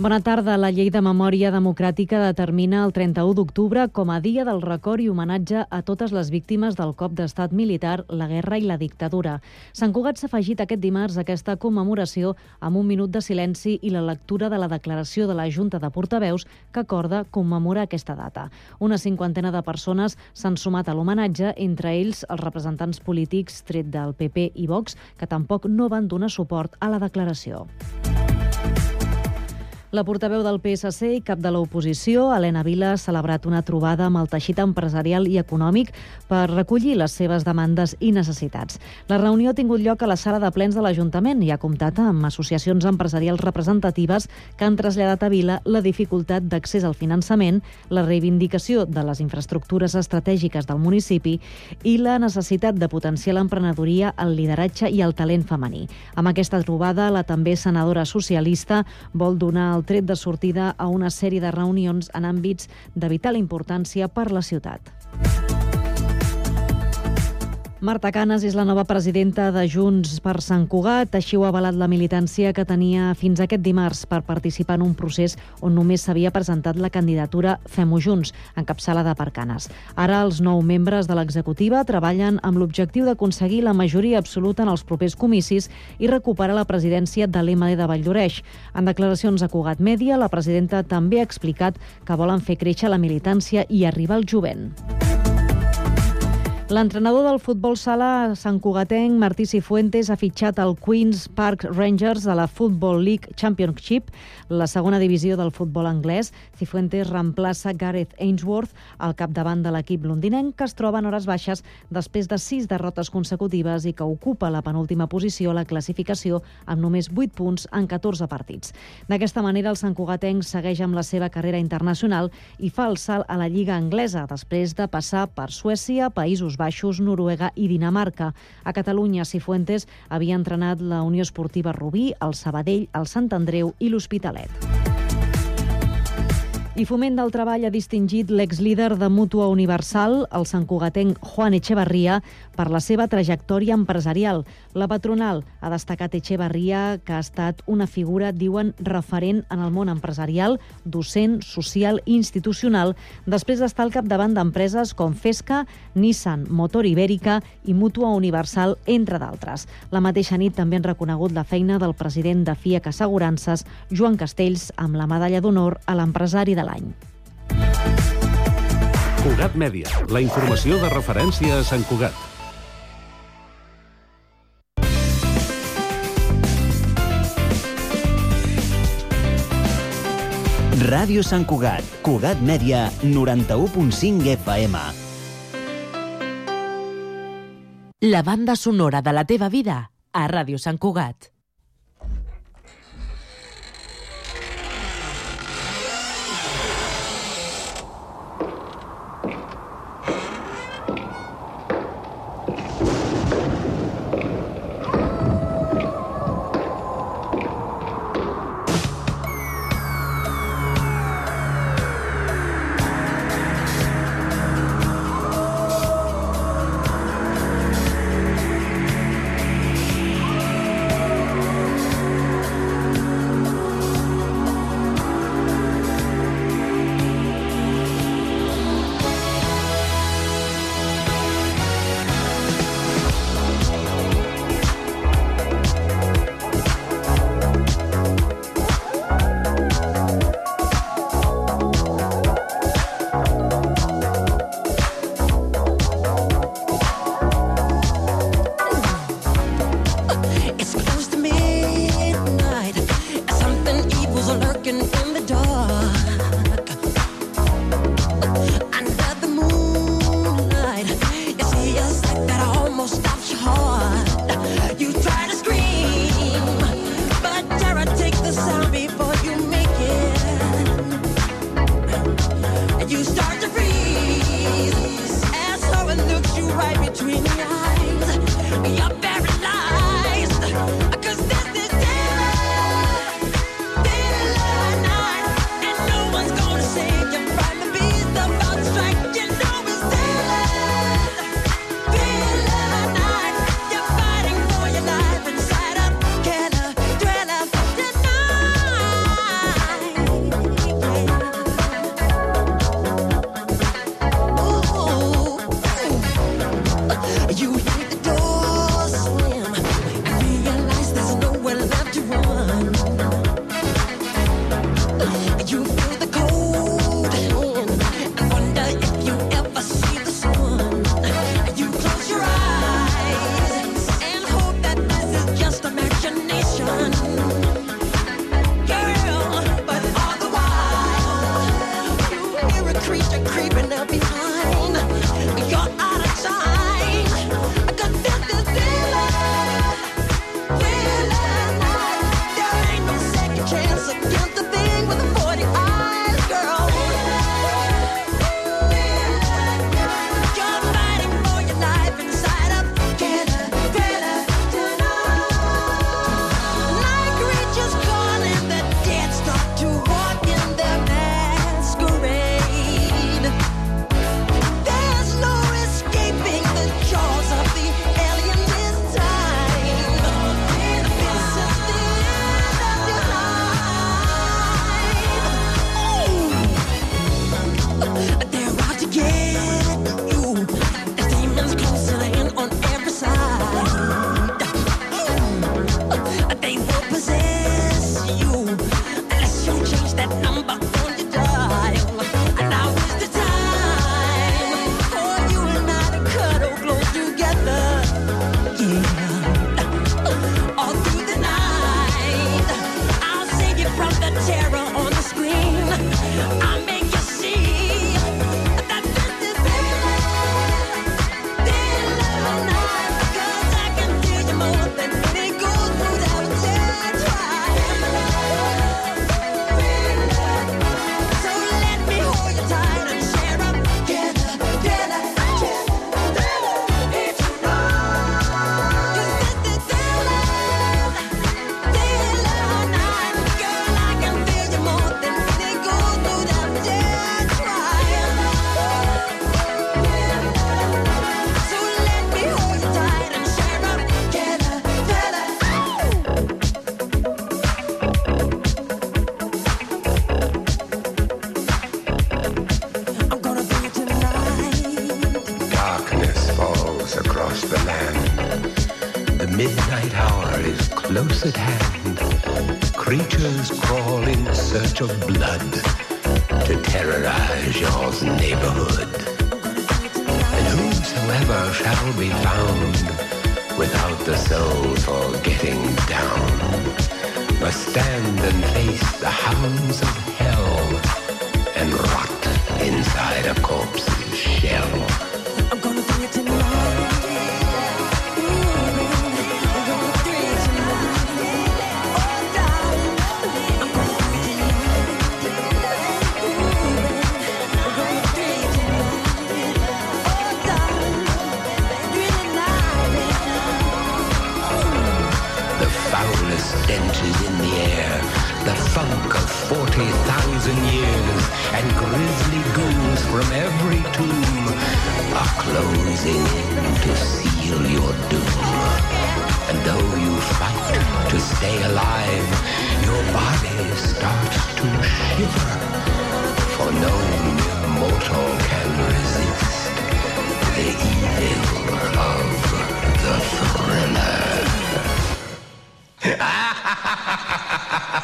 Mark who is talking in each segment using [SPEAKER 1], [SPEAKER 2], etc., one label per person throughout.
[SPEAKER 1] Bona tarda. La llei de memòria democràtica determina el 31 d'octubre com a dia del record i homenatge a totes les víctimes del cop d'estat militar, la guerra i la dictadura. Sant Cugat s'ha afegit aquest dimarts a aquesta commemoració amb un minut de silenci i la lectura de la declaració de la Junta de Portaveus que acorda commemorar aquesta data. Una cinquantena de persones s'han sumat a l'homenatge, entre ells els representants polítics tret del PP i Vox, que tampoc no van donar suport a la declaració. La portaveu del PSC i cap de l'oposició, Helena Vila, ha celebrat una trobada amb el teixit empresarial i econòmic per recollir les seves demandes i necessitats. La reunió ha tingut lloc a la sala de plens de l'Ajuntament i ha comptat amb associacions empresarials representatives que han traslladat a Vila la dificultat d'accés al finançament, la reivindicació de les infraestructures estratègiques del municipi i la necessitat de potenciar l'emprenedoria, el lideratge i el talent femení. Amb aquesta trobada, la també senadora socialista vol donar el tret de sortida a una sèrie de reunions en àmbits de vital importància per la ciutat. Marta Canes és la nova presidenta de Junts per Sant Cugat. Així ho ha avalat la militància que tenia fins aquest dimarts per participar en un procés on només s'havia presentat la candidatura Fem-ho Junts, encapçalada per Canes. Ara els nou membres de l'executiva treballen amb l'objectiu d'aconseguir la majoria absoluta en els propers comicis i recuperar la presidència de l'MD de Valldoreix. En declaracions a Cugat Mèdia, la presidenta també ha explicat que volen fer créixer la militància i arribar al jovent. L'entrenador del futbol sala Sant Cugatenc, Martí Cifuentes, ha fitxat el Queen's Park Rangers de la Football League Championship, la segona divisió del futbol anglès. Cifuentes reemplaça Gareth Ainsworth al capdavant de l'equip londinenc, que es troba en hores baixes després de sis derrotes consecutives i que ocupa la penúltima posició a la classificació amb només 8 punts en 14 partits. D'aquesta manera, el Sant Cugatenc segueix amb la seva carrera internacional i fa el salt a la Lliga Anglesa després de passar per Suècia, Països Baixos, Noruega i Dinamarca. A Catalunya, Cifuentes havia entrenat la Unió Esportiva Rubí, el Sabadell, el Sant Andreu i l'Hospitalet. I Foment del Treball ha distingit l'exlíder de Mútua Universal, el santcugatenc Juan Echevarria, per la seva trajectòria empresarial. La patronal ha destacat Echevarria, que ha estat una figura, diuen, referent en el món empresarial, docent, social i institucional, després d'estar al capdavant d'empreses com Fesca, Nissan, Motor Ibèrica i Mútua Universal, entre d'altres. La mateixa nit també han reconegut la feina del president de FIAC Assegurances, Joan Castells, amb la medalla d'honor a l'empresari de l'any.
[SPEAKER 2] Cugat Mèdia, la informació de referència a Sant Cugat.
[SPEAKER 3] Ràdio Sant Cugat, Cugat Mèdia, 91.5 FM.
[SPEAKER 4] La banda sonora de la teva vida a Ràdio Sant Cugat.
[SPEAKER 5] creature creep close at hand. Creatures crawl in search of blood to terrorize your neighborhood. And whosoever shall be found without the soul for getting down must stand and face the hounds of hell and rot inside a corpse's shell.
[SPEAKER 6] I'm gonna do it tonight.
[SPEAKER 5] Funk of 40,000 years, and grisly ghouls from every tomb are closing in to seal your doom. And though you fight to stay alive, your body starts to shiver, for no mortal can resist the evil of the thriller.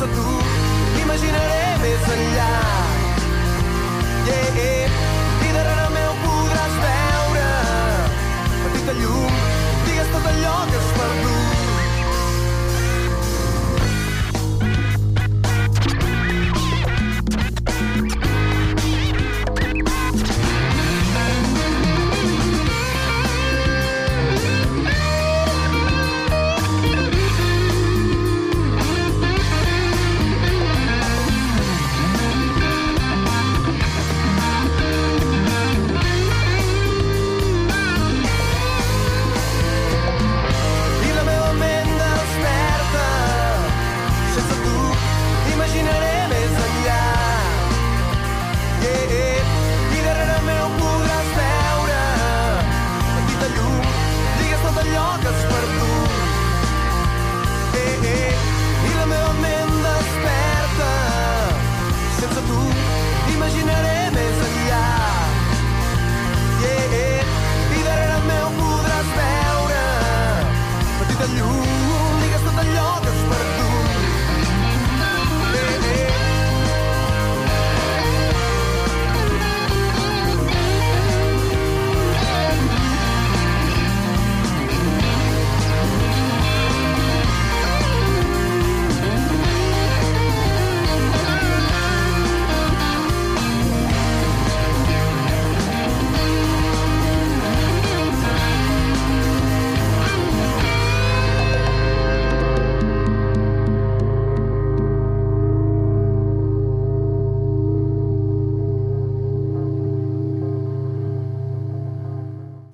[SPEAKER 7] Sense tu imaginaré més enllà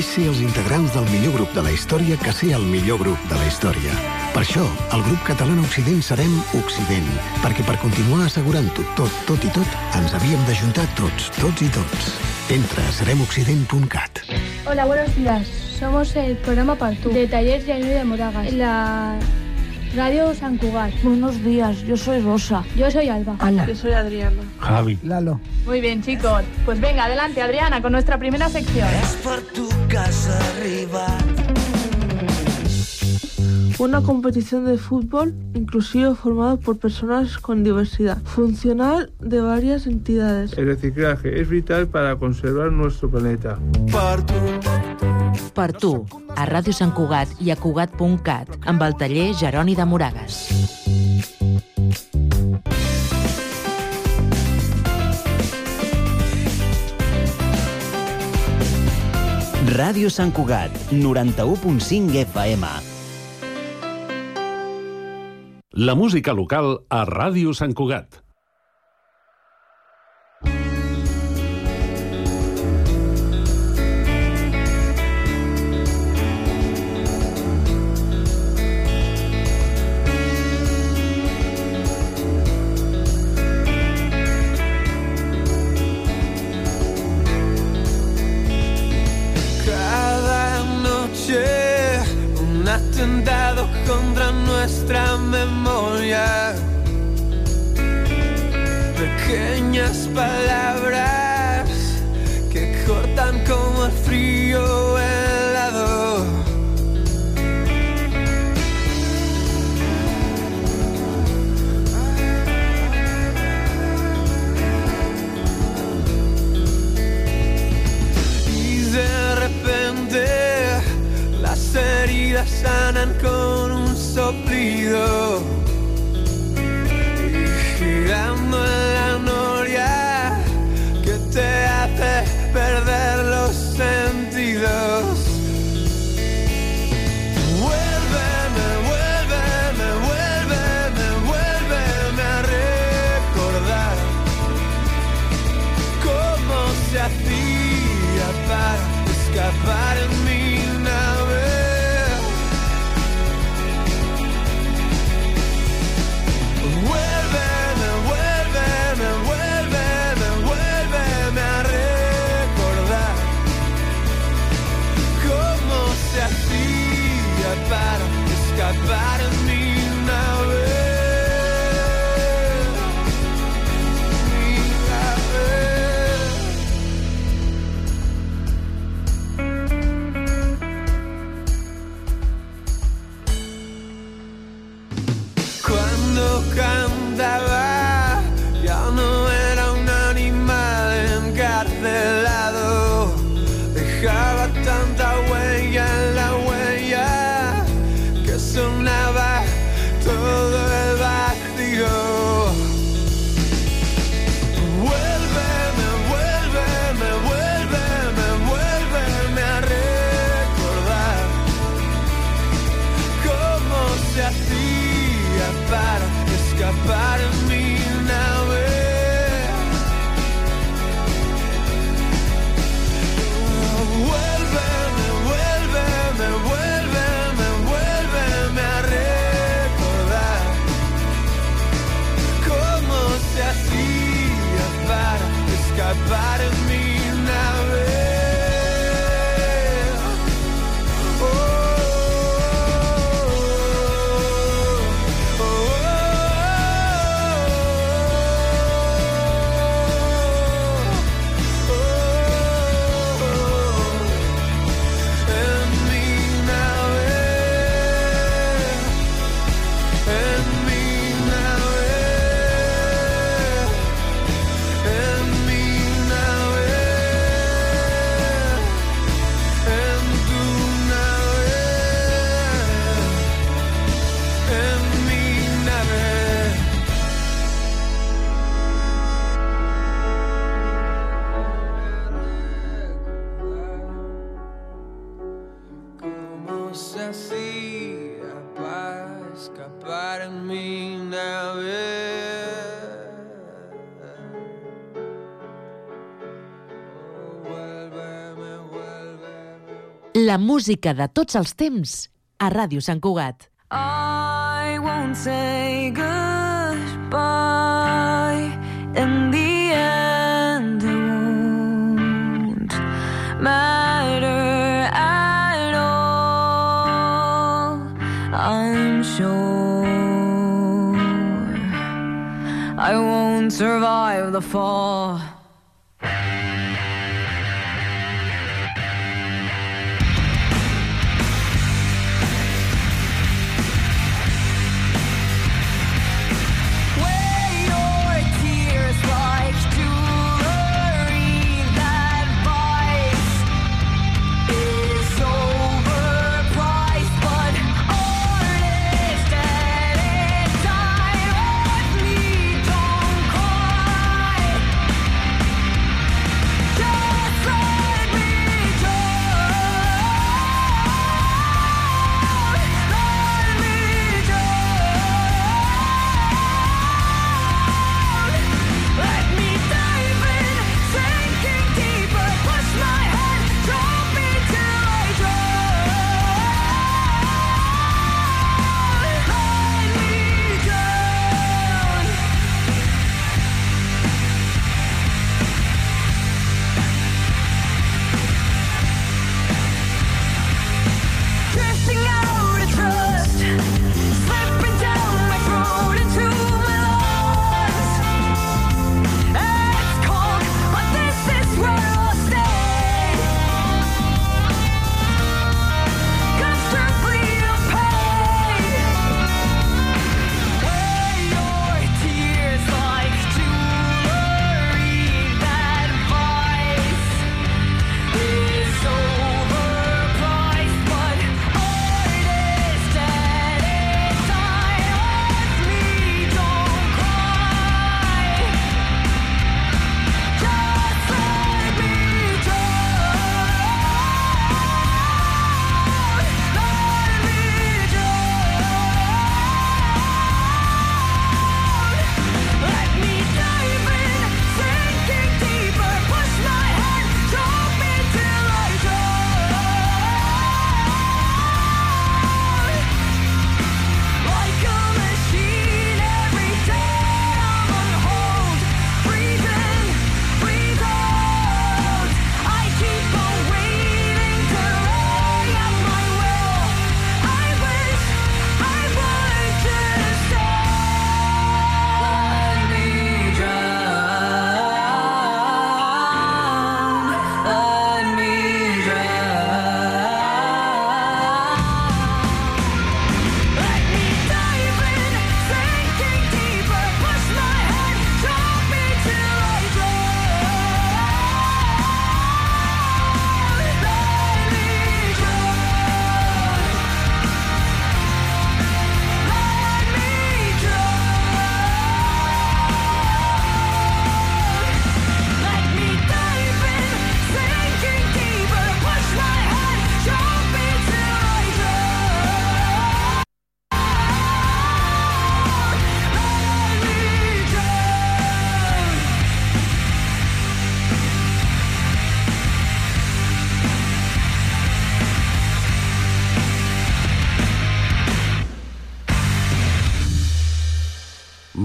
[SPEAKER 8] Ser els integrants del millor grup de la història que ser el millor grup de la història. Per això, el grup català Occident serem Occident, perquè per continuar assegurant-ho tot, tot i tot, ens havíem d'ajuntar tots, tots i tots. Entra a seremoccident.cat.
[SPEAKER 9] Hola, buenos días. Somos el programa Partú de Talleres de de Moragas, en la radio San Cugat.
[SPEAKER 10] Buenos días, yo soy Rosa.
[SPEAKER 9] Yo soy Alba.
[SPEAKER 10] Ana.
[SPEAKER 9] Yo soy Adriana.
[SPEAKER 8] Javi.
[SPEAKER 10] Lalo.
[SPEAKER 9] Muy bien, chicos. Pues venga, adelante, Adriana, con nuestra primera sección.
[SPEAKER 6] per tu casa arribar.
[SPEAKER 11] Una competición de fútbol inclusivo formado por personas con diversidad funcional de varias entidades.
[SPEAKER 12] El reciclaje es vital para conservar nuestro planeta.
[SPEAKER 4] Per tu, a Ràdio Sant Cugat i a Cugat.cat, amb el taller Jeroni de Moragas.
[SPEAKER 3] Ràdio Sant Cugat, 91.5 FM.
[SPEAKER 2] La música local a Ràdio Sant Cugat.
[SPEAKER 7] La
[SPEAKER 13] música de tots els temps a Ràdio Sant Cugat.
[SPEAKER 14] I won't say goodbye in the end it won't matter at all I'm sure I won't survive the fall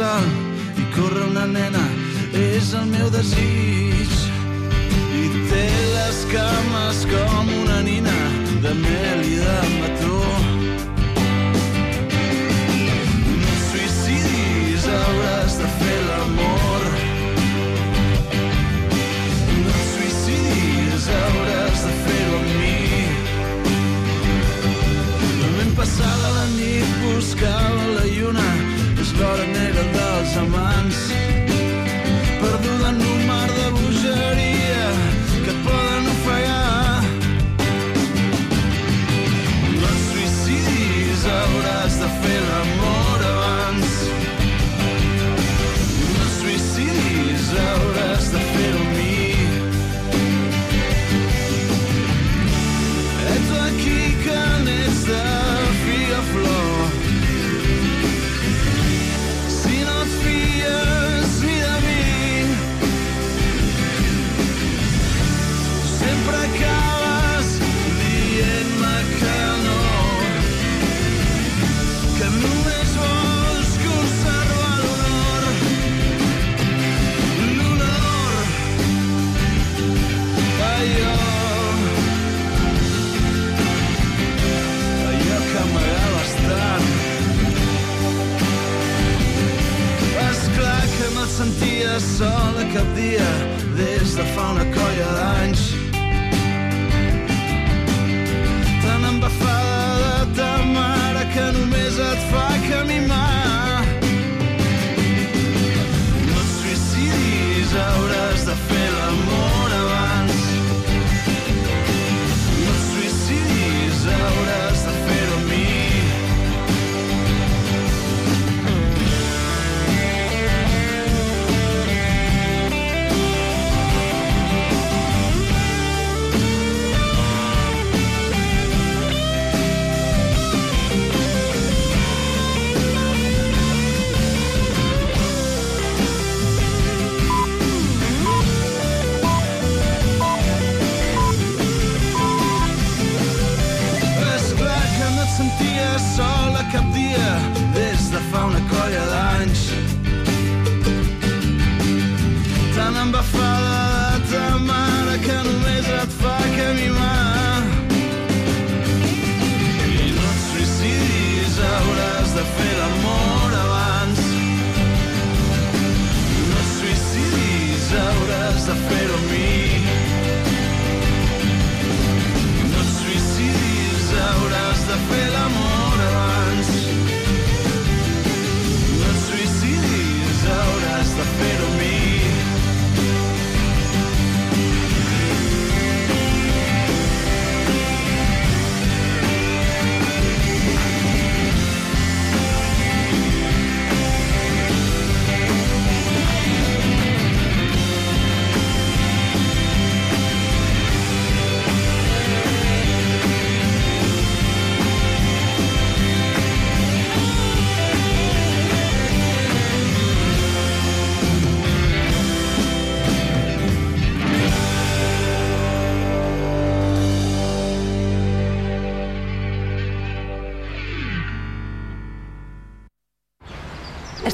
[SPEAKER 15] sal i corre una nena és el meu desig. I té les cames com una nina de mel i de mató no suïcidis hauràs de fer l'amor. No suïcidis hauràs de fer-ho amb mi. Vam passar la nit buscant la lluna plora nega dels amants. Perduda en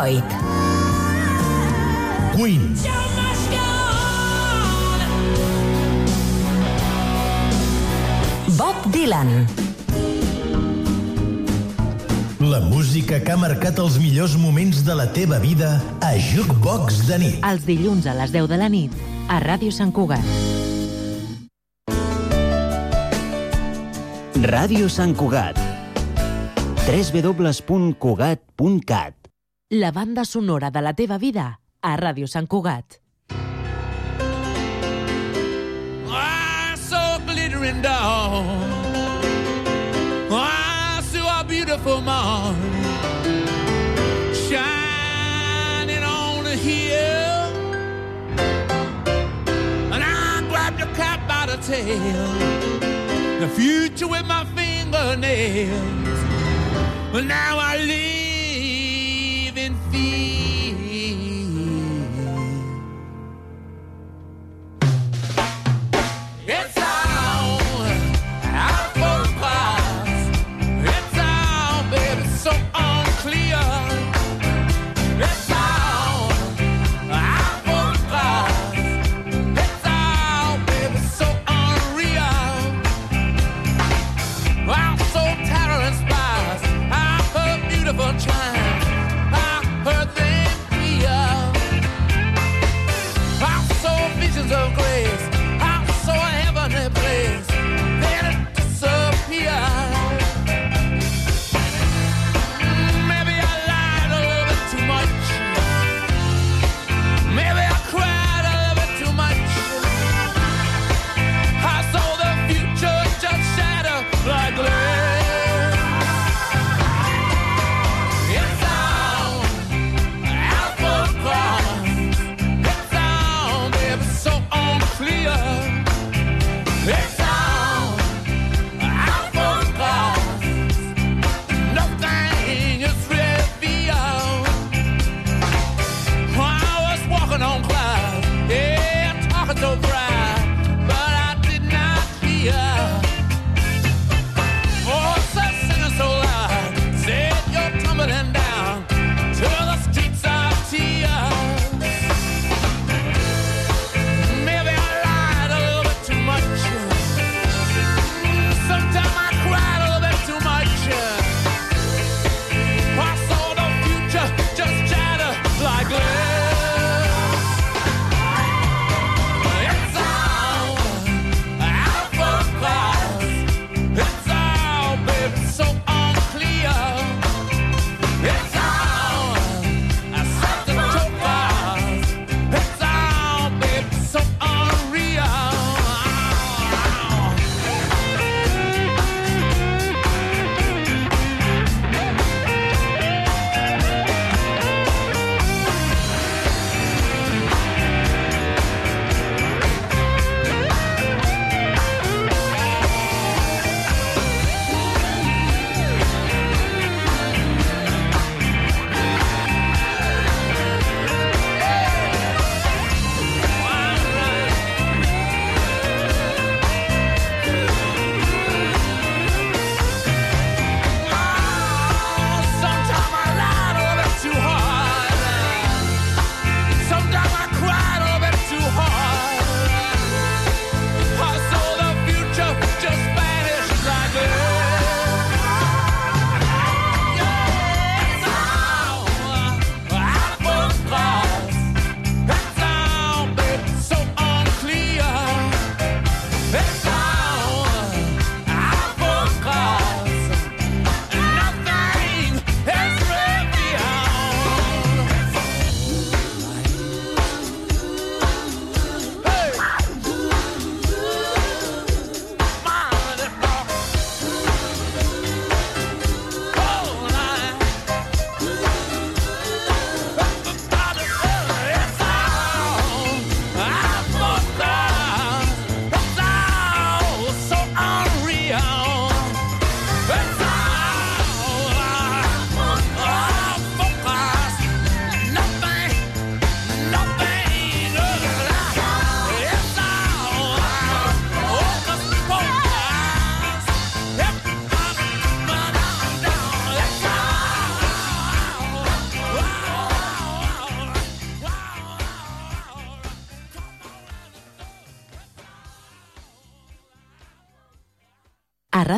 [SPEAKER 16] Floyd.
[SPEAKER 17] Queen.
[SPEAKER 16] Bob Dylan.
[SPEAKER 17] La música que ha marcat els millors moments de la teva vida a Jukebox de nit.
[SPEAKER 4] Els dilluns a les 10 de la nit a Ràdio Sant Cugat.
[SPEAKER 3] Ràdio Sant Cugat. www.cugat.cat
[SPEAKER 4] La banda sonora de la teva vida a Ràdio Sant Cugat.
[SPEAKER 18] I saw glittering dawn. I saw a beautiful morn shining on a hill. And I grabbed a cat by the tail. The future with my fingernails. But now I live in fear.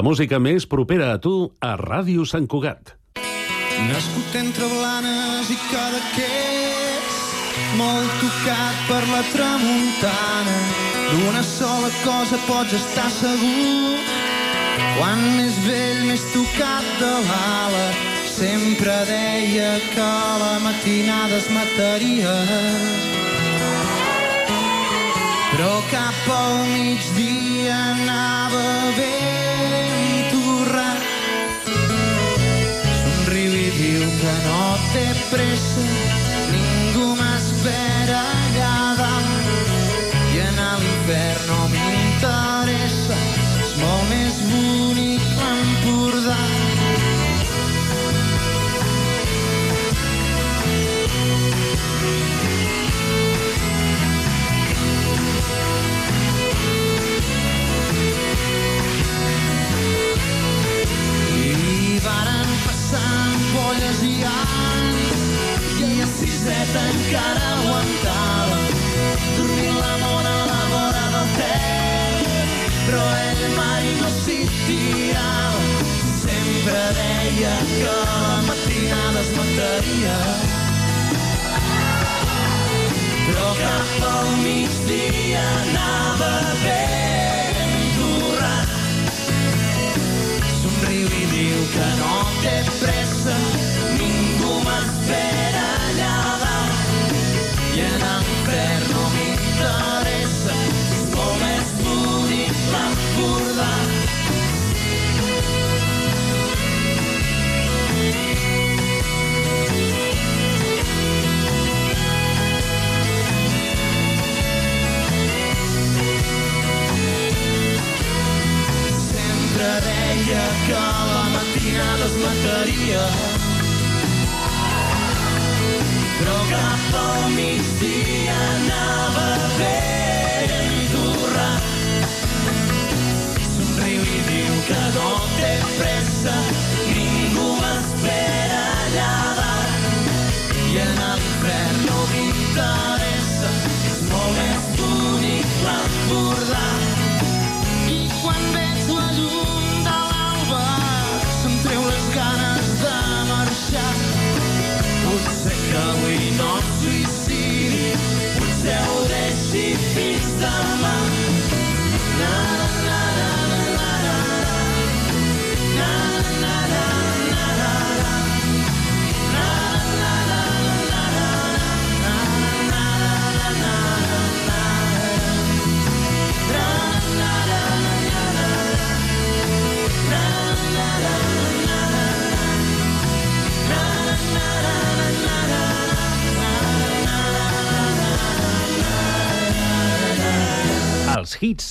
[SPEAKER 2] La música més propera a tu a Ràdio Sant Cugat.
[SPEAKER 19] Nascut entre Blanes i cada que molt tocat per la tramuntana. D'una sola cosa pots estar segur, quan més vell, més tocat de l'ala. Sempre deia que la matinada es mataria. Però cap al migdia anava bé la notte pressa, ningú m'espera.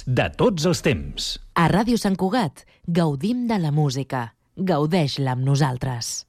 [SPEAKER 19] de
[SPEAKER 20] tots els temps.
[SPEAKER 13] A Ràdio Sant Cugat gaudim de la música. Gaudeix-la amb nosaltres.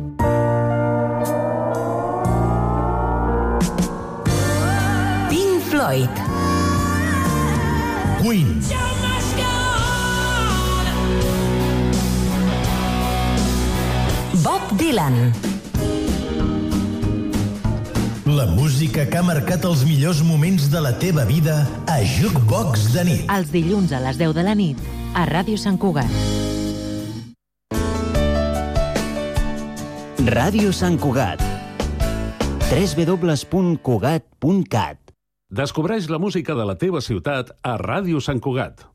[SPEAKER 13] Floyd.
[SPEAKER 17] Queen.
[SPEAKER 13] Bob Dylan.
[SPEAKER 17] La música que ha marcat els millors moments de la teva vida a Jukebox de nit.
[SPEAKER 13] Els dilluns a les 10 de la nit a Ràdio Sant Cugat.
[SPEAKER 3] Ràdio Sant Cugat. www.cugat.cat
[SPEAKER 21] Descobreix la música de la teva ciutat a Ràdio Sant Cugat.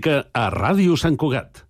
[SPEAKER 21] música a Ràdio Sant Cugat.